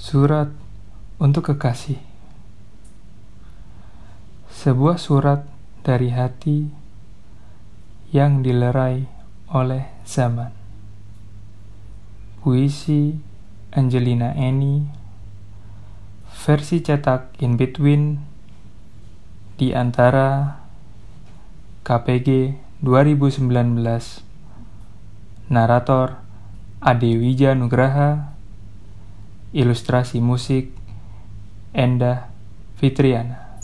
Surat untuk kekasih. Sebuah surat dari hati yang dilerai oleh zaman. Puisi Angelina Eni versi cetak in between di antara KPG 2019 Narator Ade Nugraha Ilustrasi musik Endah Fitriana.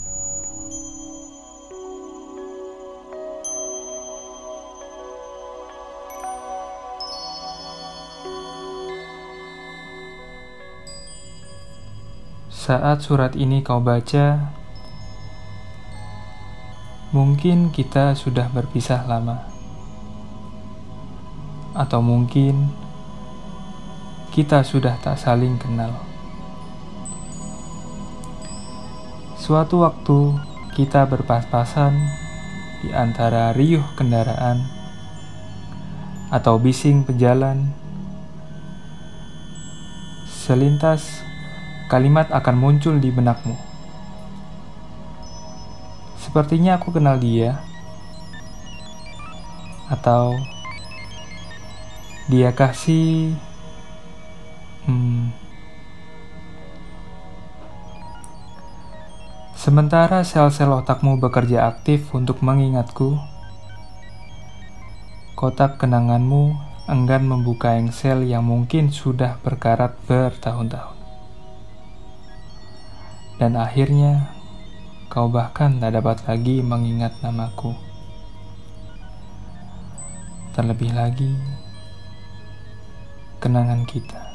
Saat surat ini kau baca, mungkin kita sudah berpisah lama, atau mungkin kita sudah tak saling kenal. Suatu waktu kita berpas-pasan di antara riuh kendaraan atau bising pejalan. Selintas kalimat akan muncul di benakmu. Sepertinya aku kenal dia. Atau dia kasih Hmm. Sementara sel-sel otakmu bekerja aktif untuk mengingatku, kotak kenanganmu enggan membuka engsel yang mungkin sudah berkarat bertahun-tahun. Dan akhirnya, kau bahkan tak dapat lagi mengingat namaku. Terlebih lagi, kenangan kita.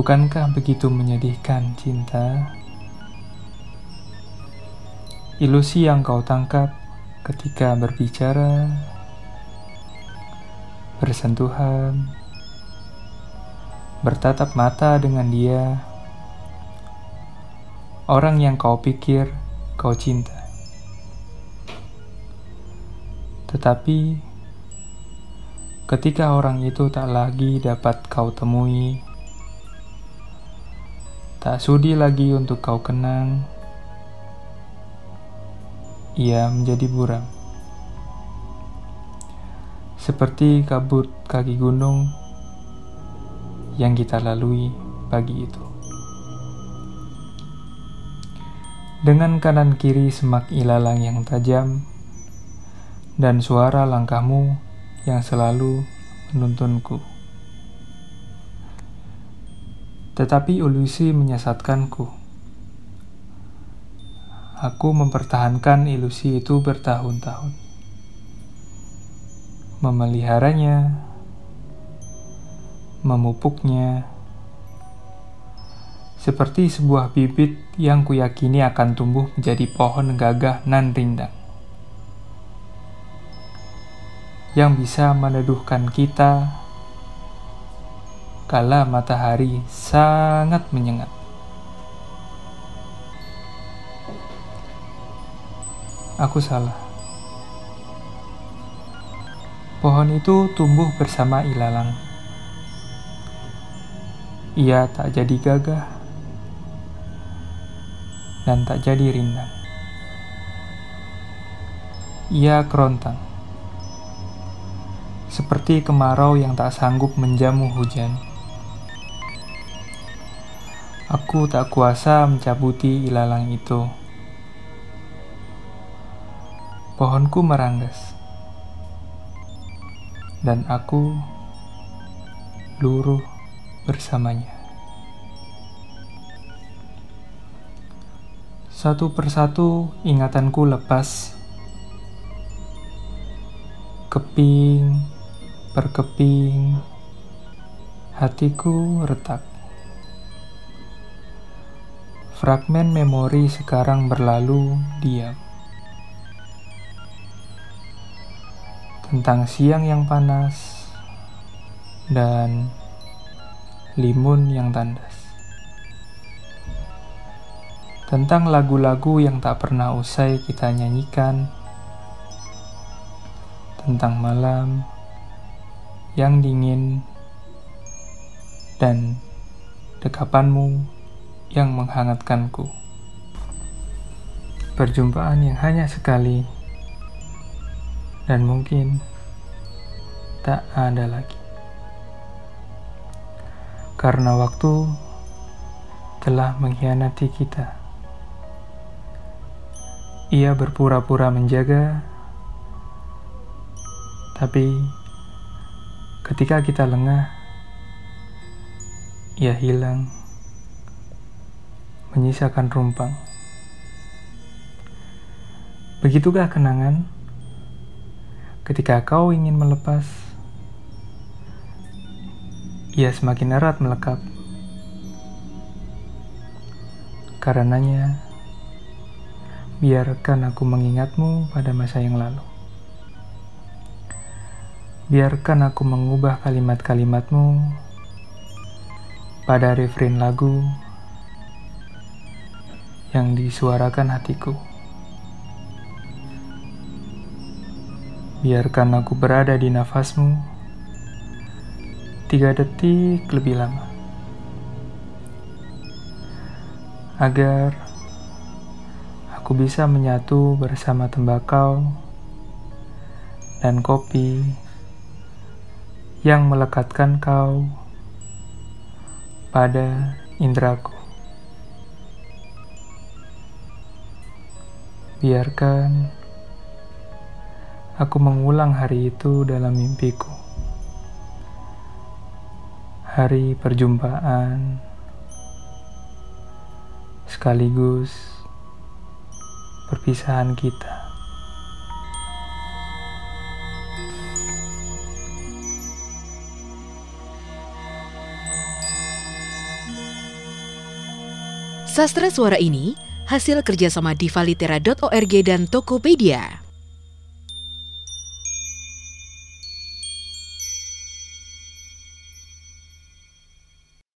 Bukankah begitu menyedihkan cinta? Ilusi yang kau tangkap ketika berbicara, bersentuhan, bertatap mata dengan dia, orang yang kau pikir kau cinta. Tetapi ketika orang itu tak lagi dapat kau temui, Tak sudi lagi untuk kau kenang. Ia menjadi buram. Seperti kabut kaki gunung yang kita lalui pagi itu. Dengan kanan kiri semak ilalang yang tajam dan suara langkahmu yang selalu menuntunku. Tetapi ilusi menyesatkanku. Aku mempertahankan ilusi itu bertahun-tahun. Memeliharanya, memupuknya, seperti sebuah bibit yang kuyakini akan tumbuh menjadi pohon gagah nan rindang. Yang bisa meneduhkan kita kala matahari sangat menyengat. Aku salah. Pohon itu tumbuh bersama ilalang. Ia tak jadi gagah dan tak jadi rindang. Ia kerontang, seperti kemarau yang tak sanggup menjamu hujan. Aku tak kuasa mencabuti ilalang itu. Pohonku meranggas, dan aku luruh bersamanya. Satu persatu ingatanku lepas, keping per keping, hatiku retak. Fragmen memori sekarang berlalu diam. Tentang siang yang panas dan limun yang tandas. Tentang lagu-lagu yang tak pernah usai kita nyanyikan. Tentang malam yang dingin dan dekapanmu yang menghangatkanku. Perjumpaan yang hanya sekali dan mungkin tak ada lagi. Karena waktu telah mengkhianati kita. Ia berpura-pura menjaga, tapi ketika kita lengah, ia hilang, menyisakan rumpang. Begitukah kenangan ketika kau ingin melepas, ia semakin erat melekat. Karenanya, biarkan aku mengingatmu pada masa yang lalu. Biarkan aku mengubah kalimat-kalimatmu pada refrain lagu yang disuarakan hatiku. Biarkan aku berada di nafasmu tiga detik lebih lama. Agar aku bisa menyatu bersama tembakau dan kopi yang melekatkan kau pada indraku. Biarkan aku mengulang hari itu dalam mimpiku. Hari perjumpaan sekaligus perpisahan kita. Sastra suara ini hasil kerjasama divalitera.org dan Tokopedia.